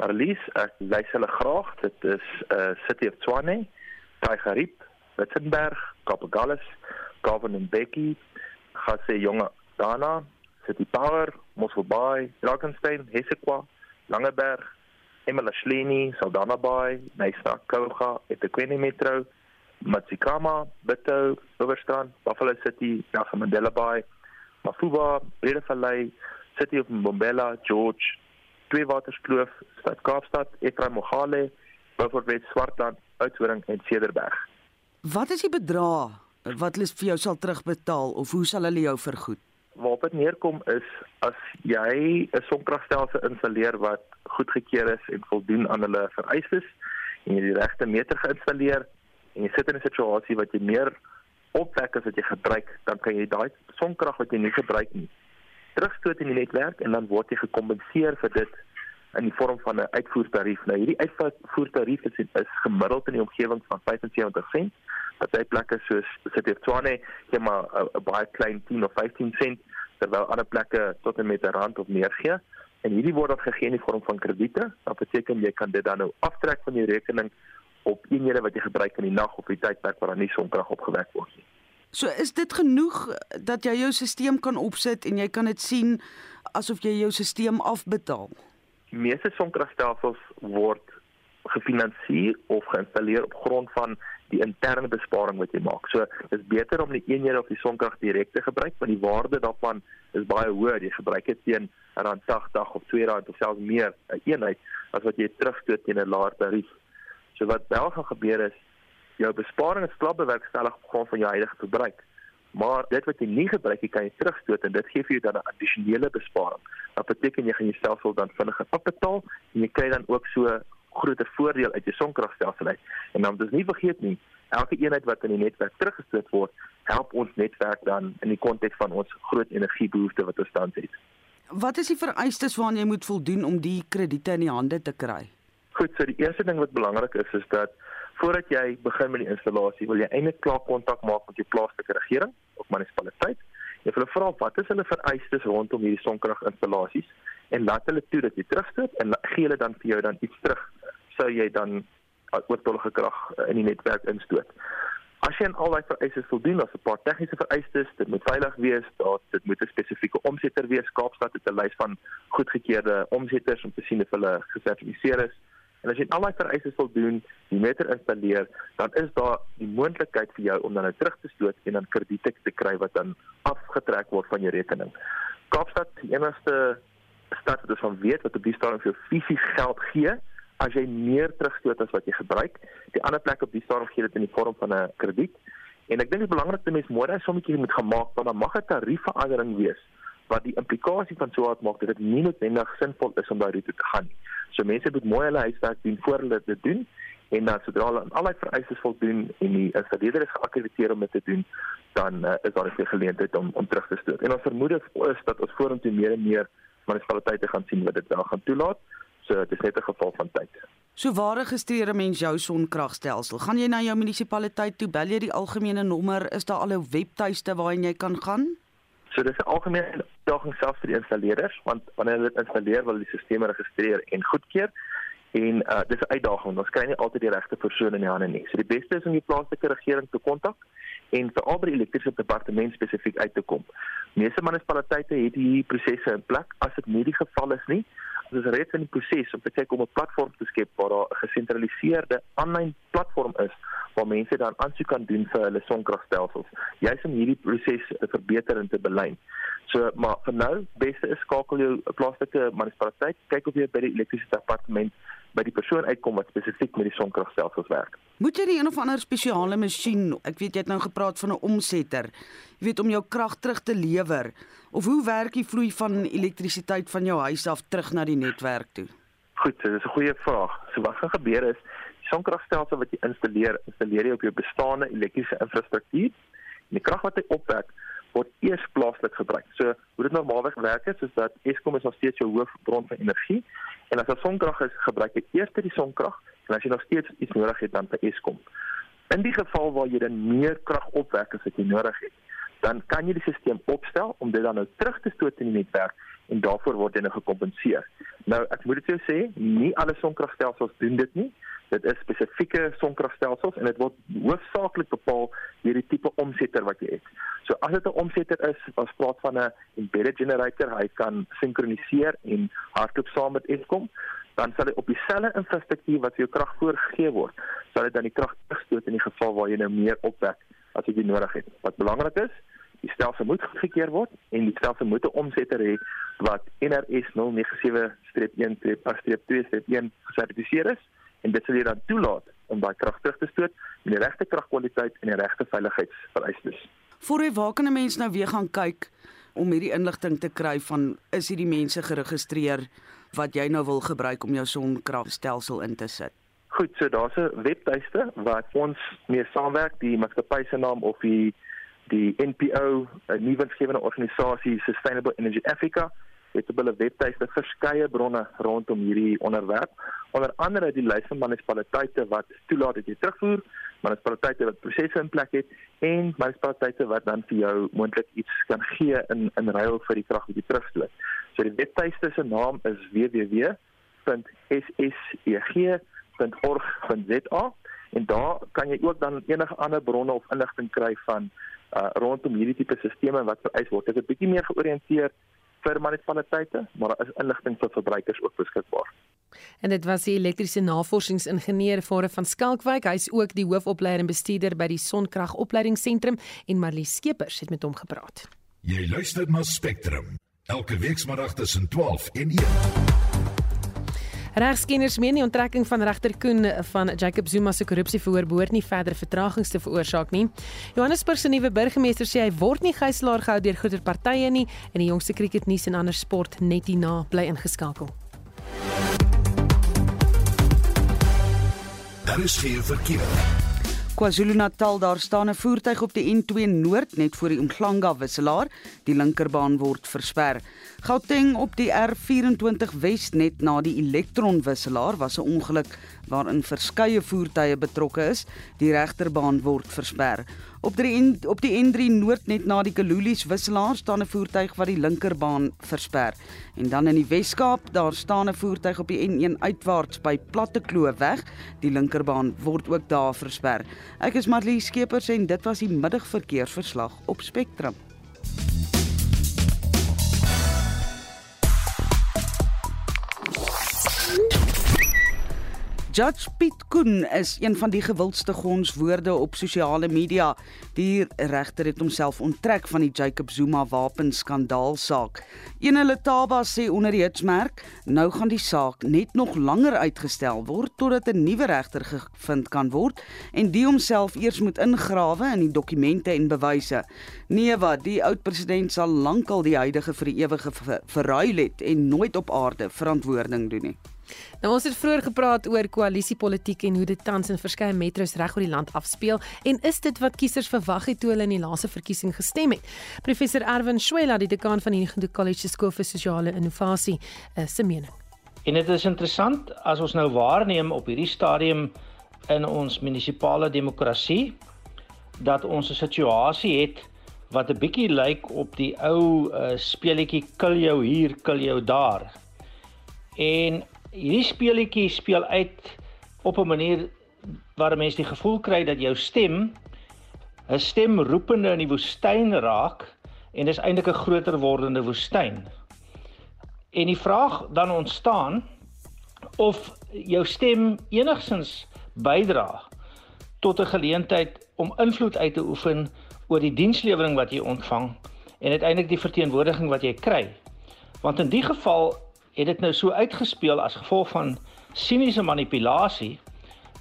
Speaker 10: Marlies, ek lys hulle graag. Dit is uh City of Tshwane, Tygerriep, Witzenberg, Kapagallis, Govan and Becky, Gasse Jonge, Dana, City Power, Mosselbaai, Drakenstein, Hessequa, Langeberg, Emelashleni, Saldanha Bay, Nyasa, Koga, eThekwini Metro, Matsikama, Bitou, Oorstrand, Buffalo City, Nyagamandela Bay, Mafuba, Bredevallei, City of Mbombela, George, Tweewaterskloof, Stad Kaapstad, Ephraim Mogale, Beaufort West, Swartland, Oudtshoorn en Cederberg.
Speaker 4: Wat is die bedrag wat hulle vir jou sal terugbetaal of hoe sal hulle jou vergoed?
Speaker 10: Waarop dit neerkom is as jy 'n sonkragstelsel installeer wat goedgekeur is en voldoen aan hulle vereistes en jy die regte meter geïnstalleer en jy sit in 'n situasie wat jy meer opwek as wat jy gebruik, dan kan jy daai sonkrag wat jy nie gebruik nie terugstoot in die netwerk en dan word jy gekompenseer vir dit in die vorm van 'n uitvoertarief. Nou hierdie uitvoertarief is, is gemiddeld in die omgewing van 75 sent. Party plekke soos City of Tshwane gee maar 'n baie klein 10 of 15 sent terwyl ander plekke tot en met 'n rand of meer gee. En hierdie word dan gegee in die vorm van krediete. Dat beteken jy kan dit dan nou aftrek van jou rekening op eenhede wat jy gebruik in die nag of die tydperk waar daar nie sonkrag opgewek word nie.
Speaker 4: So is dit genoeg dat jy jou stelsel kan opsit en jy kan dit sien asof jy jou stelsel afbetaal.
Speaker 10: Die meeste sonkragstelsels word gefinansier of geïnstalleer op grond van die interne besparing wat jy maak. So dis beter om die eenhede of die sonkrag direk te gebruik want die waarde daarvan is baie hoër. Jy gebruik dit teen R80 of R2 of selfs meer 'n eenheid as wat jy terugstoot teen 'n laer tarief. So wat wel gaan gebeur is jou besparing is klap bewerkstellig op grond van jou huidige verbruik. Maar dit wat jy nie gebruik nie, kan jy terugstoot en dit gee vir jou dan 'n addisionele besparing. Wat beteken jy gaan jouself wel dan vinniger afbetaal en jy kry dan ook so groter voordeel uit jou sonkragstelsel uit. En dan dis nie vergeet nie, elke eenheid wat in die netwerk teruggestoot word, help ons netwerk dan in die konteks van ons groot energiebehoeftes wat ons tans het.
Speaker 4: Wat is die vereistes waaraan jy moet voldoen om die krediete in die hande te kry?
Speaker 10: Goed, so die eerste ding wat belangrik is is dat voordat jy begin met die installasie, wil jy eintlik klaar kontak maak met jou plaaslike regering of munisipaliteit. Jy wil vra wat is hulle vereistes rondom hierdie sonkraginstallasies en laat hulle toe dat jy terugstoot en gee hulle dan vir jou dan iets terug sou jy dan oortollige krag uh, in die netwerk instoot. As jy aan al daai vereistes voldoen, as 'n paar tegniese vereistes, dit moet veilig wees, daar dit moet 'n spesifieke omsetter wees. Kaapstad het 'n lys van goedgekeurde omsetters om te sien of hulle gesertifiseer is. En as jy al daai vereistes voldoen, die meter installeer, dan is daar die moontlikheid vir jou om dan nou terug te stoot en dan krediete te kry wat dan afgetrek word van jou rekening. Kaapstad, die enigste stad wat ons van weet wat op die stadium vir fisies geld gee as jy meer terugstoot as wat jy gebruik. Die ander plek op die stadium gee dit in die vorm van 'n krediet. En ek dink die belangrikste mens moet daai sommetjie moet gemaak want dan mag 'n tariefverandering wees wat die implikasie van so 'n maak dat dit nie noodwendig sinvol is om daai roete te gaan nie. So mense moet mooi hulle huiswerk doen voor hulle dit doen en dan sodra hulle aan al die vereistes voldoen en die installeerder is geakkrediteer om dit te doen, dan uh, is daar 'n geleentheid om om terug te stoot. En ons vermoed is dat ons vorentoe meer en meer munisipaliteite gaan sien wat dit wel gaan toelaat. So dit is net 'n geval van tyd.
Speaker 4: So waar registreer 'n mens jou sonkragstelsel? Gaan jy na jou munisipaliteit toe, bel jy die algemene nommer, is daar al 'n webtuiste waarheen jy kan gaan?
Speaker 10: So dis 'n algemene uitdaging selfs vir die installeerders, want wanneer hulle dit installeer, wil die stelsel registreer en goedkeur. En uh dis 'n uitdaging. Ons kry nie altyd die regte persoon in die hande nie. So die beste is om die plaaslike regering te kontak en veral by die elektriese departement spesifiek uit te kom. Meeste munisipaliteite het hierdie prosesse in plek. As dit nie die geval is nie, ons is reeds in die proses om te kyk om 'n platform te skep waar daar 'n gesentraliseerde aanlyn platform is waar mense dan aansoek kan doen vir hulle sonkragstelsels. Jy's om hierdie proses te verbeter en te belyn. So, maar vir nou, beste is skakel jou plaaslike munisipaliteit, kyk of jy by die elektriese departement by die persoon uitkom wat spesifiek met die sonkragstelsels werk.
Speaker 4: Moet jy nie een of ander spesiale masjien, ek weet jy het nou gepraat van 'n omsetter, weet om jou krag terug te lewer of hoe werk die vloei van elektrisiteit van jou huis af terug na die netwerk toe?
Speaker 10: Goed, dit is 'n goeie vraag. So wat gaan gebeur is, sonkragstelsel wat jy installeer, installeer jy op jou bestaande elektriese infrastruktuur en die krag wat hy opwek word eers plaaslik gebruik. So hoe dit normaalweg werk is, is dat Eskom is nog steeds jou hoofbron van energie En as daar sonkrag is, gebruik jy eers die sonkrag en as jy nog steeds iets nodig het dan vir Eskom. In die geval waar jy dan meer krag opwek as wat jy nodig het, dan kan jy die stelsel opstel om dit dan nou terug te stoot in die netwerk en daarvoor word jy nou gekompenseer. Nou ek moet dit jou sê, nie alle sonkragstelsels doen dit nie. Dit is spesifieke sonkragstelsels en dit word hoofsaaklik bepaal deur die tipe omsetter wat jy het. So as dit 'n omsetter is, as plaas van 'n embedded generator, hy kan sinkroniseer en hardloop saam met Eskom, dan sal hy op dieselfde infrastruktuur wat vir jou krag voorgegee word, sal dit dan die krag terugstoot in die geval waar jy nou meer opwek as jy nodig het. Wat belangrik is, die stelsel moet goedgekeur word en die stelsel moet 'n omsetter hê wat NRS 097-1-2-1 gesertifiseer is en dit sal jy dan toelaat om daai krag terug te stoot met die regte kragkwaliteit en die regte veiligheidsvereistes.
Speaker 4: Voor jy waar kan 'n mens nou weer gaan kyk om hierdie inligting te kry van is hierdie mense geregistreer wat jy nou wil gebruik om jou sonkragstelsel in te sit?
Speaker 10: Goed, so daar's 'n webtuiste wat ons mee saamwerk, die maatskappy se naam of die die NPO, 'n nuwe winsgewende organisasie Sustainable Energy Africa het op hulle webtuiste verskeie bronne rondom hierdie onderwerp. Onder andere die lys van munisipaliteite wat toelaat dat jy terugvoer, munisipaliteite wat prosesse in plek het en munisipaliteite wat dan vir jou moontlik iets kan gee in in ruil vir die krag wat jy terugstoot. So die webtuiste se naam is www.sseg.org.za en daar kan jy ook dan enige ander bronne of inligting kry van uh, rondom hierdie tipe stelsels wat vereis word. Dit is 'n bietjie meer georiënteer vir munisipaliteite, maar daar is inligting vir verbruikers ook beskikbaar.
Speaker 2: En dit was die elektriese navorsingsingenieur Fore van Skalkwyk. Hy's ook die hoofopleier en bestuurder by die Sonkragopleidingsentrum en Marlies Skeepers het met hom gepraat.
Speaker 1: Jy luister na Spectrum elke weekmiddag tussen 12 en 1.
Speaker 2: Regskenners meen die onttrekking van regter Koen van Jacob Zuma se korrupsieverhoor behoort nie verdere vertragings te veroorsaak nie. Johannesburg se nuwe burgemeester sê hy word nie gijslaar gehou deur groter partye nie en die jongste cricketnuus en ander sport net hierna bly ingeskakel.
Speaker 1: Daar is geen verkeer.
Speaker 4: KwaZulu-Natal daar staan 'n voertuig op die N2 Noord net voor die Umhlanga wisselaar. Die linkerbaan word versper. Gauteng op die R24 Wes net na die Elektron wisselaar was 'n ongeluk waarin verskeie voertuie betrokke is. Die regterbaan word versper. Op die N, op die N3 noord net na die Kalulies wisselaar staan 'n voertuig wat die linkerbaan versper. En dan in die Wes-Kaap, daar staan 'n voertuig op die N1 uitwaarts by Platte Kloof weg. Die linkerbaan word ook daar versper. Ek is Marlie Skeepers en dit was die middagverkeersverslag op Spectrum. Judge Piet Koen is een van die gewildste gonswoorde op sosiale media. Die regter het homself onttrek van die Jacob Zuma wapenskandaal saak. Ene Letaba sê onder die hitsmerk, nou gaan die saak net nog langer uitgestel word totdat 'n nuwe regter gevind kan word en die homself eers moet ingrawe in die dokumente en bewyse. Nee wat, die oud president sal lankal die huidige vir die ewige verruil het en nooit op aarde verantwoording doen nie.
Speaker 2: Nou ons het vroeër gepraat oor koalisiepolitiek en hoe dit tans in verskeie metros reg oor die land afspeel en is dit wat kiesers verwag het toe hulle in die laaste verkiesing gestem het. Professor Erwin Schwela, die dekaan van University College Skool vir Sosiale Innovasie, is se mening.
Speaker 11: En dit is interessant as ons nou waarneem op hierdie stadium in ons munisipale demokrasie dat ons 'n situasie het wat 'n bietjie lyk op die ou uh, speletjie kill jou hier, kill jou daar. En hierdie speletjie speel uit op 'n manier waar mense die gevoel kry dat jou stem 'n stem roepende in die woestyn raak en dis eintlik 'n groter wordende woestyn. En die vraag dan ontstaan of jou stem enigsins bydra tot 'n geleentheid om invloed uit te oefen oor die dienslewering wat jy ontvang en uiteindelik die verteenwoordiging wat jy kry. Want in die geval het dit nou so uitgespeel as gevolg van siniese manipulasie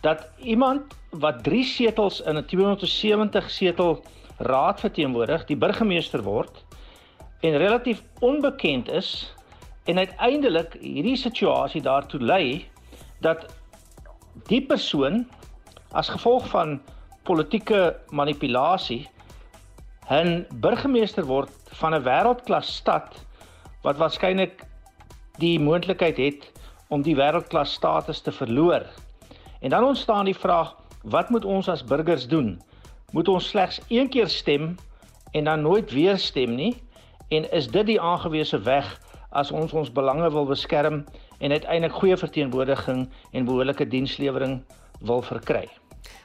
Speaker 11: dat iemand wat 3 setels in 'n 270 setel raad verteenwoordig, die burgemeester word en relatief onbekend is en uiteindelik hierdie situasie daartoe lei dat die persoon as gevolg van politieke manipulasie 'n burgemeester word van 'n wêreldklas stad wat waarskynlik die moontlikheid het om die wêreldklas status te verloor. En dan ontstaan die vraag, wat moet ons as burgers doen? Moet ons slegs een keer stem en dan nooit weer stem nie? En is dit die aangewese weg as ons ons belange wil beskerm en uiteindelik goeie verteenwoordiging en behoorlike dienslewering wil verkry?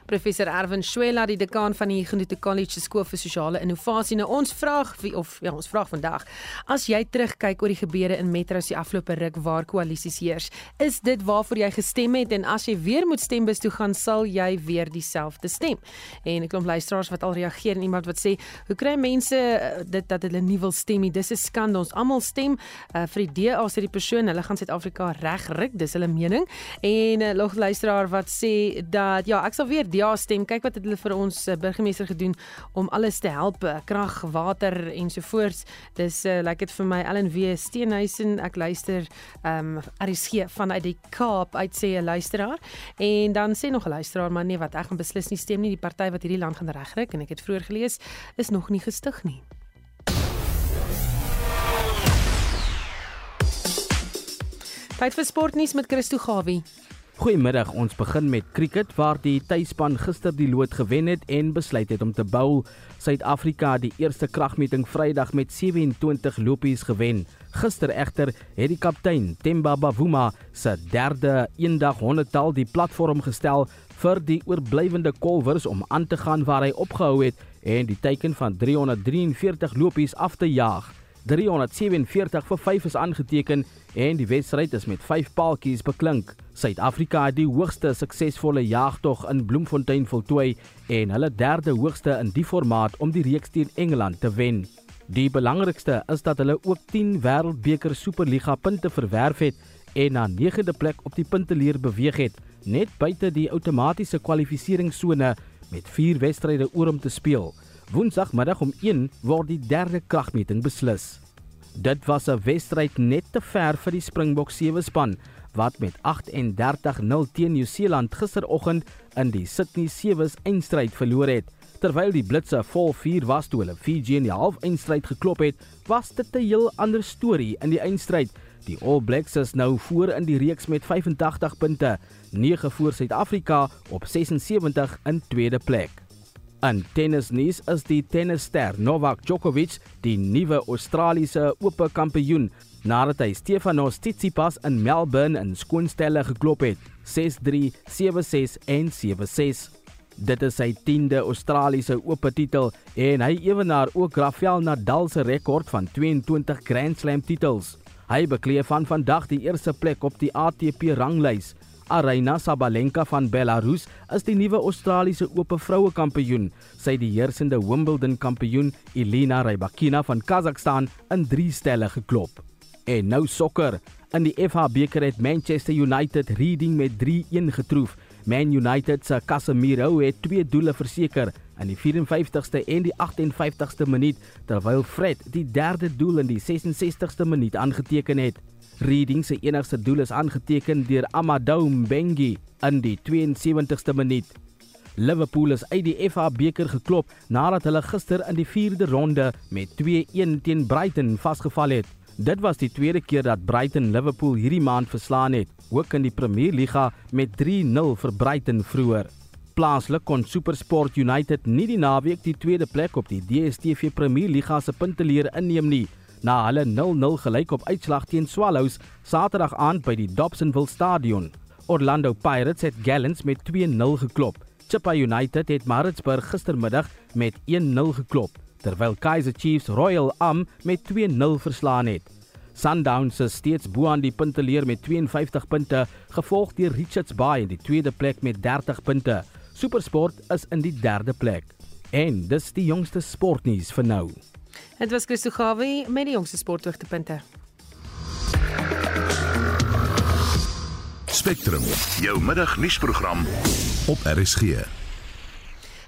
Speaker 2: Professor Erwin Schwela, die dekaan van die Genoete College Skool vir Sosiale Innovasie. Nou ons vraag of ja, ons vraag vandag, as jy terugkyk oor die gebeure in Metros die afgelope ruk waar koalisies heers, is dit waarvoor jy gestem het en as jy weer moet stembus toe gaan, sal jy weer dieselfde stem? En ek klomp luisteraars wat al reageer en iemand wat sê, hoe kry mense uh, dit dat hulle nie wil stem nie? Dis 'n skande. Ons almal stem uh, vir die DA as die persoon, hulle gaan Suid-Afrika regryk, dis hulle mening. En 'n uh, eh, luisteraar wat sê dat ja, ek sal weer ja stem. Kyk wat het hulle vir ons uh, burgemeester gedoen om alles te help, uh, krag, water ensovoorts. Dis uh, lyk like dit vir my Ellen W Steenhuisen. Ek luister ehm um, RSG vanuit die Kaap uit sê 'n luisteraar. En dan sê nog 'n luisteraar maar nee wat ek gaan beslis nie stem nie. Die party wat hierdie land gaan regryk en ek het vroeër gelees is nog nie gestig nie. Tyd vir sportnuus met Christo Gawie.
Speaker 5: Goeiemiddag, ons begin met cricket waar die tuisspan gister die lood gewen het en besluit het om te bou. Suid-Afrika die eerste kragmeting Vrydag met 27 lopies gewen. Gister egter het die kaptein Themba Bavuma se derde eendag 100tal die platform gestel vir die oorblywende kolwers om aan te gaan waar hy opgehou het en die teiken van 343 lopies af te jaag. 347 vir 5 is aangeteken en die wedstryd is met 5 paaltjies beklink. Suid-Afrika het die hoogste suksesvolle jagtog in Bloemfontein voltooi en hulle derde hoogste in die formaat om die reeks teen Engeland te wen. Die belangrikste is dat hulle ook 10 Wêreldbeker Superliga punte verwerf het en na 9de plek op die punteleer beweeg het, net buite die outomatiese kwalifikasiesone met 4 wedstryde oor om te speel. Woensdagmiddag om 1 word die derde kragmeting beslis. Dit was 'n wedstryd net te ver vir die Springbok sewe span wat met 38-0 teen Nieu-Seeland gisteroggend in die Sydney Sevens eindstryd verloor het. Terwyl die Blitse vol 4 was toe hulle Fiji in die half-eindstryd geklop het, was dit 'n heel ander storie in die eindstryd. Die All Blacks is nou voor in die reeks met 85 punte, 9 voor Suid-Afrika op 76 in tweede plek. In tennisnuus is die tennisster Novak Djokovic die nuwe Australiese Ope kampioen nadat hy Stefanos Tsitsipas in Melbourne in skoonstelle geklop het, 6-3, 7-6 en 7-6. Dit is sy 10de Australiese Ope titel en hy ewenaar ook Rafael Nadal se rekord van 22 Grand Slam titels. Hy bekleed van vandag die eerste plek op die ATP ranglys. Aryna Sabalenka van Belarus is die nuwe Australiese Ope vroue kampioen. Sy het die heersende Wimbledon kampioen Elena Rybakina van Kazakhstan in 3 stelle geklop. En nou sokker. In die FA beker het Manchester United Reading met 3-1 getroof. Man United se Casemiro het twee doele verseker in die 54ste en die 58ste minuut terwyl Fred die derde doel in die 66ste minuut aangeteken het. Reading se enigste doel is aangeteken deur Amadou Mbengi in die 72ste minuut. Liverpool is uit die FA beker geklop nadat hulle gister in die 4de ronde met 2-1 teen Brighton vasgeval het. Dit was die tweede keer dat Brighton Liverpool hierdie maand verslaan het, ook in die Premier Liga met 3-0 vir Brighton vroeër. Plaaslik kon SuperSport United nie die naweek die tweede plek op die DStv Premier Liga se punteleer inneem nie, na hulle 0-0 gelyk op uitslag teen Swallows Saterdag aand by die Dobsonville Stadion. Orlando Pirates het Gallants met 2-0 geklop. Chippa United het Maritzburg gistermiddag met 1-0 geklop terwyl Kaizer Chiefs Royal Am met 2-0 verslaan het. Sundowns is steeds bo aan die punteleer met 52 punte, gevolg deur Richards Bay in die tweede plek met 30 punte. SuperSport is in die derde plek. En dis die jongste sportnuus vir nou.
Speaker 2: Dit was Christo Gawie met die jongste sporthoogtepunte.
Speaker 1: Spectrum, jou middagnuusprogram op RSG.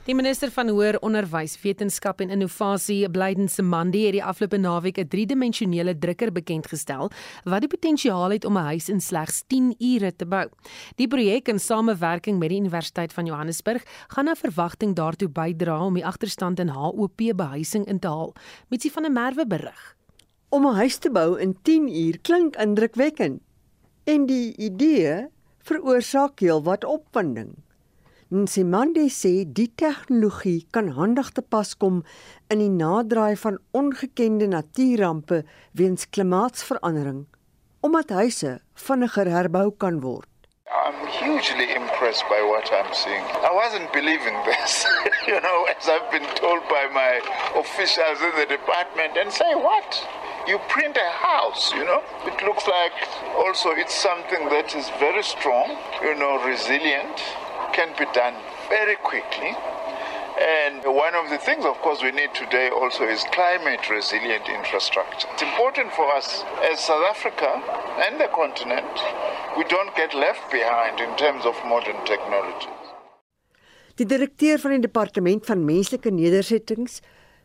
Speaker 2: Die minister van Hoër Onderwys, Wetenskap en Innovasie, Blyden Semandi, het die afgelope naweek 'n driedimensionele drukker bekend gestel wat die potensiaal het om 'n huis in slegs 10 ure te bou. Die projek in samewerking met die Universiteit van Johannesburg gaan na verwagting daartoe bydra om die agterstand in HOP behuising in te haal. Mitsie van der Merwe berig.
Speaker 12: Om 'n huis te bou in 10 uur klink indrukwekkend. En die idee veroorsaak heelwat opwinding. Nsimande sê die tegnologie kan handig te pas kom in die naderdraai van ongekende natuurampe weens klimaatsverandering omdat huise vinniger herbou kan word.
Speaker 13: I'm hugely impressed by what I'm seeing. I wasn't believing this, you know, as I've been told by my officials in the department and say what? You print a house, you know? It looks like also it's something that is very strong, you know, resilient can be done very quickly. And one of the things, of course, we need today also is climate resilient infrastructure. It's important for us as South Africa and the continent, we don't get left behind in terms of modern technology.
Speaker 12: Die direkteur van die departement van menslike nedersettings,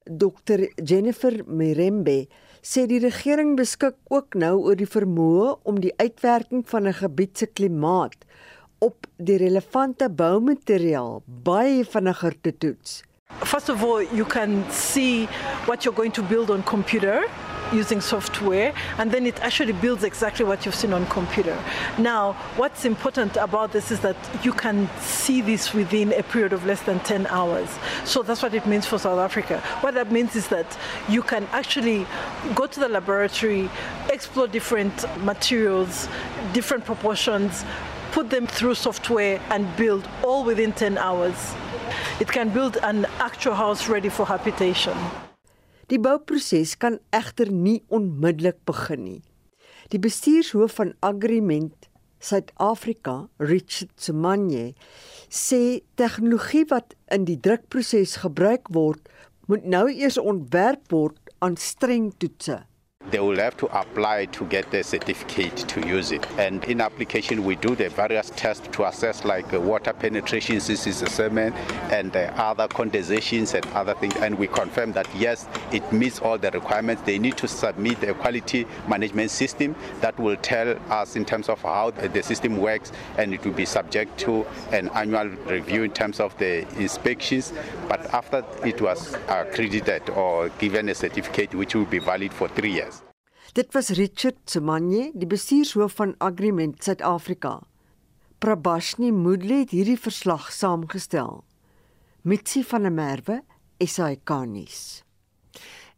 Speaker 12: Dr Jennifer Mirembe, sê die regering beskik ook nou oor die vermoë om die uitwerking van 'n gebied se klimaat op die relevante boumateriaal baie vinniger te toets.
Speaker 14: First of all, you can see what you're going to build on computer using software and then it actually builds exactly what you've seen on computer. Now, what's important about this is that you can see this within a period of less than 10 hours. So that's what it means for South Africa. What that means is that you can actually go to the laboratory, explore different materials, different proportions, put them through software and build all within 10 hours. It can build an actual house ready for habitation.
Speaker 12: Die bouproses kan egter nie onmiddellik begin nie. Die bestuurshoof van Agreement Suid-Afrika, Richard Semanye, sê tegnologie wat in die drukproses gebruik word, moet nou eers ontwerp word aan streng toetse.
Speaker 15: They will have to apply to get the certificate to use it. And in application, we do the various tests to assess like uh, water penetration, since cement, and uh, other condensations and other things. And we confirm that yes, it meets all the requirements. They need to submit a quality management system that will tell us in terms of how the system works, and it will be subject to an annual review in terms of the inspections. But after it was accredited or given a certificate, which will be valid for three years.
Speaker 12: Dit was Richard Semanye, die bestuurshoof van Agreement Suid-Afrika. Prabashni Moodley het hierdie verslag saamgestel. Mitsi van der Merwe, SAK-nuus.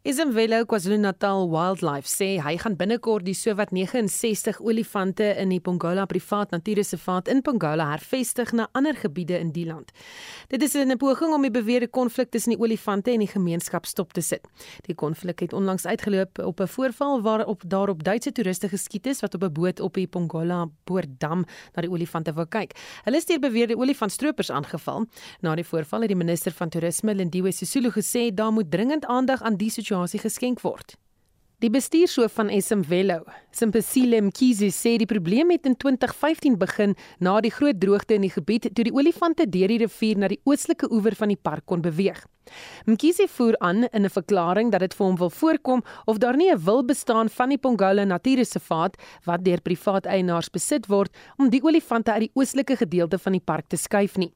Speaker 2: Isimvelo KwaZulu-Natal Wildlife sê hy gaan binnekort die sowat 69 olifante in die Pongola Privaat Natuurreservaat in Pongola hervestig na ander gebiede in die land. Dit is 'n poging om die beweerde konflik tussen die olifante en die gemeenskap stop te sit. Die konflik het onlangs uitgeloop op 'n voorval waarop daarop Duitse toeriste geskiet is wat op 'n boot op die Pongola Boordam na die olifante wou kyk. Hulle is deur beweerde olifantstroopers aangeval. Na die voorval het die minister van toerisme Lindiwe Sisulu gesê daar moet dringend aandag aan die situasie geskenk word. Die bestuurshoof van Esimvelo, Simpesile Mkhize sê die probleem het in 2015 begin na die groot droogte in die gebied toe die olifante deur die rivier na die oostelike oewer van die park kon beweeg. Mkhize voer aan in 'n verklaring dat dit vir hom wil voorkom of daar nie 'n wil bestaan van die Pongola Natuurreservaat wat deur privaat eienaars besit word om die olifante uit die oostelike gedeelte van die park te skuif nie.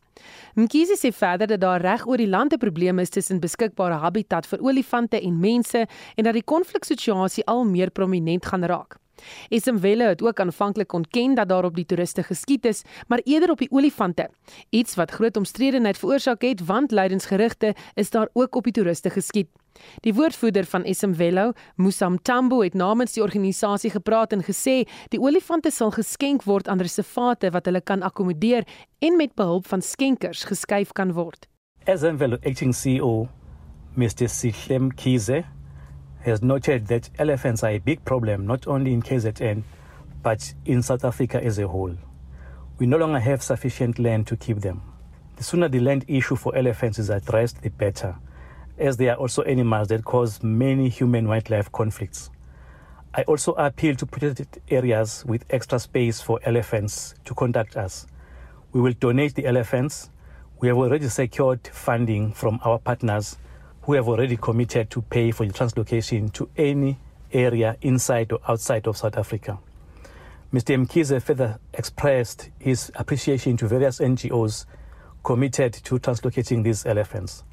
Speaker 2: Mkhize sê verder dat daar reg oor die land 'n probleem is tussen beskikbare habitat vir olifante en mense en dat die konfliksituasie al meer prominent gaan raak. Esimvele het ook aanvanklik ontken dat daar op die toeriste geskiet is, maar eerder op die olifante. Iets wat groot omstredenheid veroorsaak het want lydensgerigte is daar ook op die toeriste geskiet. Die woordvoerder van Esimvelo, Musam Tambo, het namens die organisasie gepraat en gesê die olifante sal geskenk word aan reservate wat hulle kan akkommodeer en met behulp van skenkers geskuif kan word.
Speaker 16: Esimvelo acting CEO, Mr. Sichem Kize, has noted that elephants are a big problem not only in KZN but in South Africa as a whole. We no longer have sufficient land to keep them. The sooner the land issue for elephants is addressed, the better, as they are also animals that cause many human wildlife conflicts. I also appeal to protected areas with extra space for elephants to contact us. We will donate the elephants. We have already secured funding from our partners who have already committed to pay for the translocation to any area inside or outside of South Africa. Mr. Mkize further expressed his appreciation to various NGOs committed to translocating these elephants.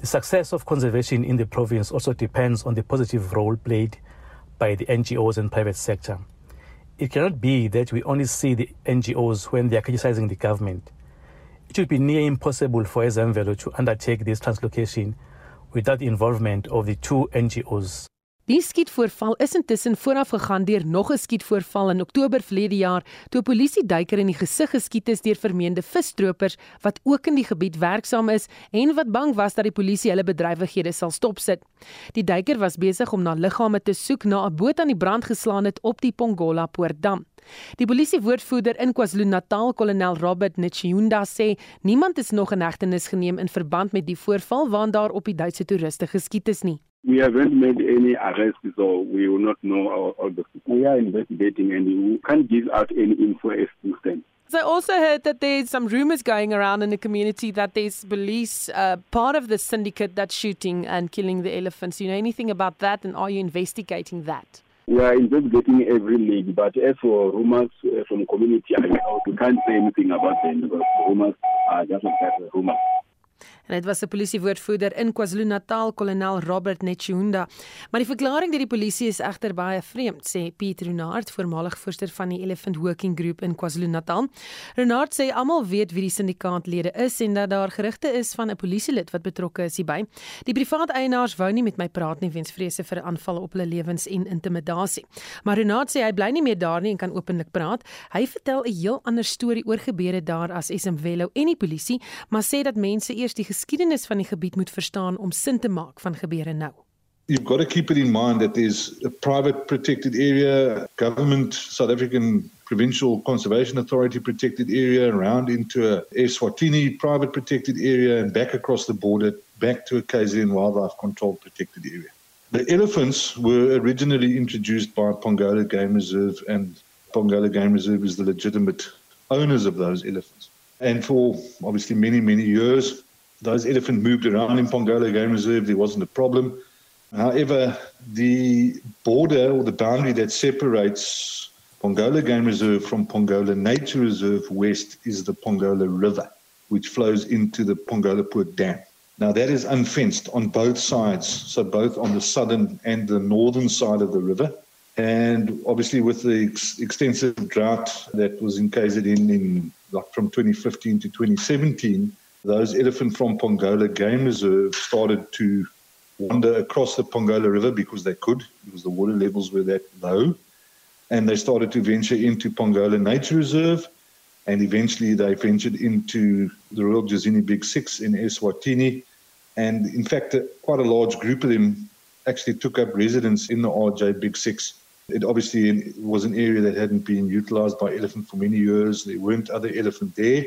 Speaker 16: The success of conservation in the province also depends on the positive role played by the NGOs and private sector. It cannot be that we only see the NGOs when they are criticizing the government. It would be near impossible for Ezemvelo to undertake this translocation without the involvement of the two NGOs.
Speaker 2: Die skietvoorval is intussen vooraf gegaan deur nog 'n skietvoorval in Oktober verlede jaar toe 'n polisieduiker in die gesig geskiet is deur vermeende visstropers wat ook in die gebied werksaam is en wat bang was dat die polisie hulle bedrywighede sal stopsit. Die duiker was besig om na liggame te soek na 'n boot aan die brand geslaan het op die Pongola Poortdam. Die polisiewoordvoerder in KwaZulu-Natal, kolonel Robert Nchiyunda sê niemand is nog in hegtenis geneem in verband met die voorval waarin daar op die Duitse toeriste geskiet is nie.
Speaker 17: We haven't made any arrests, so we will not know all, all the. We are investigating and we can't give out any info as to stand.
Speaker 2: So I also heard that there's some rumors going around in the community that there's police uh, part of the syndicate that's shooting and killing the elephants. Do you know anything about that, and are you investigating that?
Speaker 17: We are investigating every league, but as for rumors uh, from community, I know we can't say anything about them because rumors are just like that, rumors.
Speaker 2: En dit was 'n polisiewoordvoerder in KwaZulu-Natal, kolonel Robert Nechunda. Maar die verklaring deur die polisie is egter baie vreemd, sê Pieter Renard, voormalig voorsteur van die Elephant Working Group in KwaZulu-Natal. Renard sê almal weet wie die syndikaatlede is en dat daar gerugte is van 'n polisielid wat betrokke is hierby. Die private eienaars wou nie met my praat nie weens vrese vir aanvalle op hulle lewens en intimidasie. Maar Renard sê hy bly nie meer daar nie en kan openlik praat. Hy vertel 'n heel ander storie oor gebeure daar as Esimvelo en die polisie, maar sê dat mense eers die geskiedenis van die gebied moet verstaan om sin te maak van gebeure nou.
Speaker 18: You've got to keep it in mind that there's a private protected area, government, South African Provincial Conservation Authority protected area, around into a Eswatini private protected area, and back across the border, back to a KZN wildlife control protected area. The elephants were originally introduced by Pongola Game Reserve, and Pongola Game Reserve is the legitimate owners of those elephants. And for obviously many, many years, those elephants moved around in Pongola Game Reserve. There wasn't a problem. However, the border or the boundary that separates Pongola Game Reserve from Pongola Nature Reserve west is the Pongola River, which flows into the Pongola Poort Dam. Now, that is unfenced on both sides, so both on the southern and the northern side of the river. And obviously, with the ex- extensive drought that was in KZN in like from 2015 to 2017, those elephant from Pongola Game Reserve uh, started to wander across the Pongola River because they could, because the water levels were that low. And they started to venture into Pongola Nature Reserve. And eventually they ventured into the Royal Jazini Big Six in Eswatini. And in fact, uh, quite a large group of them actually took up residence in the RJ Big Six. It obviously was an area that hadn't been utilized by elephant for many years. There weren't other elephant there,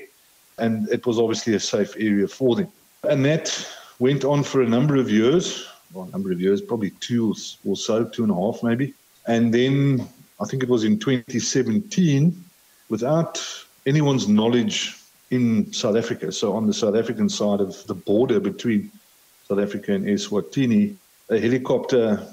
Speaker 18: and it was obviously a safe area for them. And that went on for a number of years, well, a number of years, probably two or so, two and a half maybe. And then I think it was in 2017, without anyone's knowledge in South Africa, so on the South African side of the border between South Africa and Eswatini, a helicopter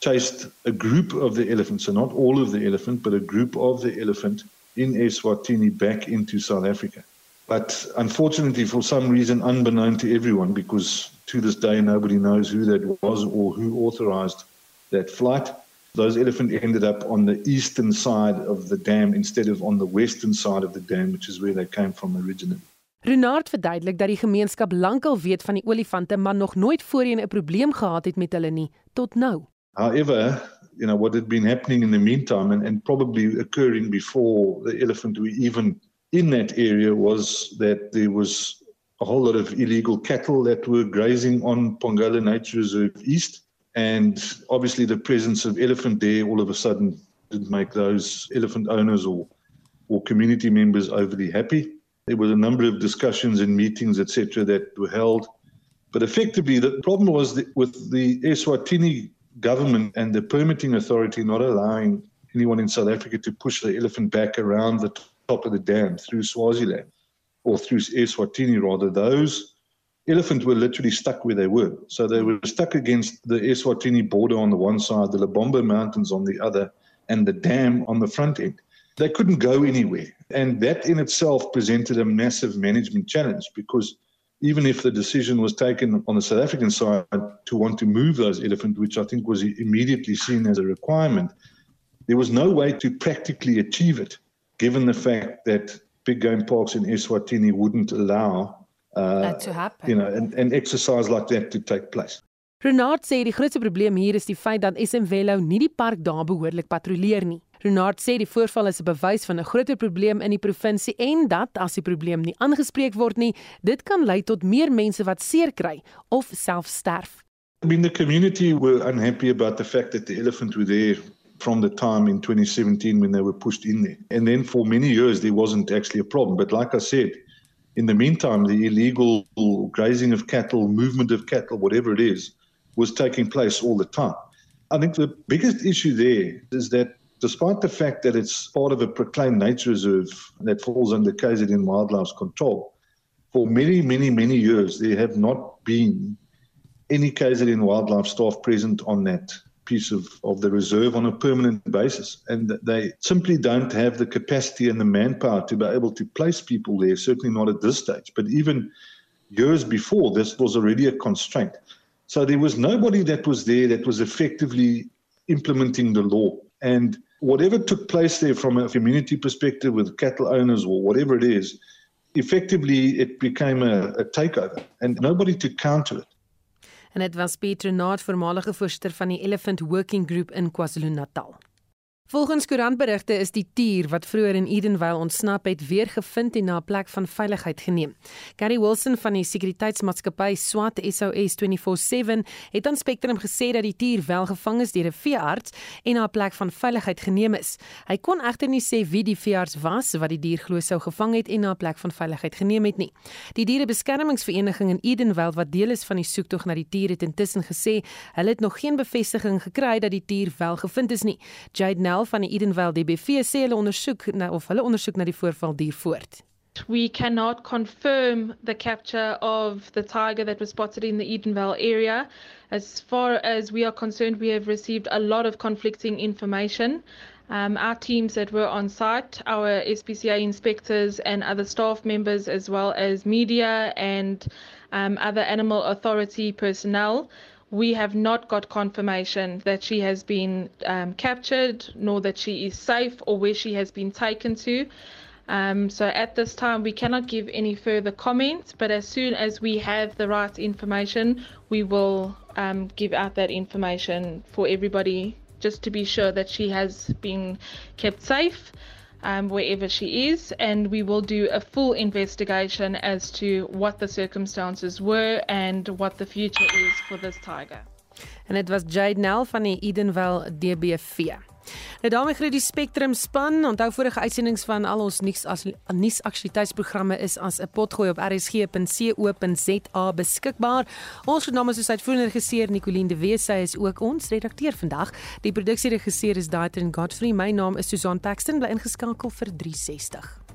Speaker 18: chased a group of the elephants, so not all of the elephant, but a group of the elephant in Eswatini back into South Africa. But unfortunately, for some reason, unbeknown to everyone, because to this day nobody knows who that was or who authorized that flight, those elephants ended up on the eastern side of the dam instead of on the western side of the dam, which is where they came from originally.
Speaker 2: Renard verduidelik dat die gemeenskap lankal weet van die olifante, maar nog nooit voorheen 'n probleem gehad het met hulle nie tot nou.
Speaker 18: However, you know, what had been happening in the meantime and, and probably occurring before the elephant were even in that area was that there was a whole lot of illegal cattle that were grazing on Pongola Nature Reserve East. And obviously, the presence of elephant there all of a sudden didn't make those elephant owners or, or community members overly happy. There was a number of discussions and meetings, etc., that were held. But effectively, the problem was that with the Eswatini government and the permitting authority not allowing anyone in South Africa to push the elephant back around the top of the dam through Swaziland or through Eswatini rather, those elephants were literally stuck where they were. So they were stuck against the Eswatini border on the one side, the Lebombo Mountains on the other, and the dam on the front end. They couldn't go anywhere. And that in itself presented a massive management challenge because even if the decision was taken on the South African side to want to move those elephants, which I think was immediately seen as a requirement, there was no way to practically achieve it, given the fact that big game parks in Eswatini wouldn't allow uh,
Speaker 2: that to happen.
Speaker 18: You know, an, an exercise like that to take place.
Speaker 2: Renard sê die grootste probleem hier is die feit dat SMWelo nie die park daar behoorlik patrolleer nie. Renard sê die voorval is 'n bewys van 'n groter probleem in die provinsie en dat as die probleem nie aangespreek word nie, dit kan lei tot meer mense wat seer kry of self sterf.
Speaker 18: I mean the community were unhappy about the fact that the elephant were there from the time in 2017 when they were pushed in there. And then for many years there wasn't actually a problem, but like I said, in the meantime the illegal grazing of cattle, movement of cattle, whatever it is, was taking place all the time. I think the biggest issue there is that despite the fact that it's part of a proclaimed nature reserve that falls under KZN Wildlife's control, for many, many, many years, there have not been any KZN wildlife staff present on that piece of, of the reserve on a permanent basis. And they simply don't have the capacity and the manpower to be able to place people there, certainly not at this stage. But even years before, this was already a constraint. So there was nobody that was there that was effectively implementing the law. And whatever took place there from a community perspective with cattle owners or whatever it is, effectively it became a, a takeover and nobody to counter it.
Speaker 2: En dit was Pieter Naat, voormalige voorsitter van die Elephant Working Group in KwaZulu-Natal. Volgens koerantberigte is die tier wat vroeër in Edenvale ontsnap het, weer gevind en na 'n plek van veiligheid geneem. Gary Wilson van die sekuriteitsmaatskappy SWAT SOS 24/7 het aan Spectrum gesê dat die tier wel gevang is deur 'n veearts en na 'n plek van veiligheid geneem is. Hy kon egter nie sê wie die veearts was wat die dier glo sou gevang het en na 'n plek van veiligheid geneem het nie. Die dierebeskermingsvereniging in Edenvale wat deel is van die soektog na die tier het intussen gesê hulle het nog geen bevestiging gekry dat die tier wel gevind is nie. Jade Nel van die Edenvale DBV sê hulle ondersoek na of hulle ondersoek na die voorval duur voort.
Speaker 3: We cannot confirm the capture of the tiger that was spotted in the Edenvale area. As far as we are concerned, we have received a lot of conflicting information. Um, our teams that were on site, our SPCA inspectors and other staff members, as well as media and um, other animal authority personnel, we have not got confirmation that she has been um, captured, nor that she is safe or where she has been taken to. Um, so at this time, we cannot give any further comments, but as soon as we have the right information, we will um, give out that information for everybody just to be sure that she has been kept safe um, wherever she is. And we will do a full investigation as to what the circumstances were and what the future is for this tiger.
Speaker 2: En dit was Jade Nell van die Edenvale DBV. Nou daarmee groet die Spectrum span. Onthou vorige uitsendings van al ons nuus as nuusaktualiteitsprogramme is as 'n potgooi op rsg.co.za beskikbaar. Ons genoem is uitvoerende regisseur Nicoline de Wet, sy is ook ons redakteur vandag. Die produksieregisseur is Daitrin Godfrey. My naam is Susan Paxton, bly ingeskakel vir 360.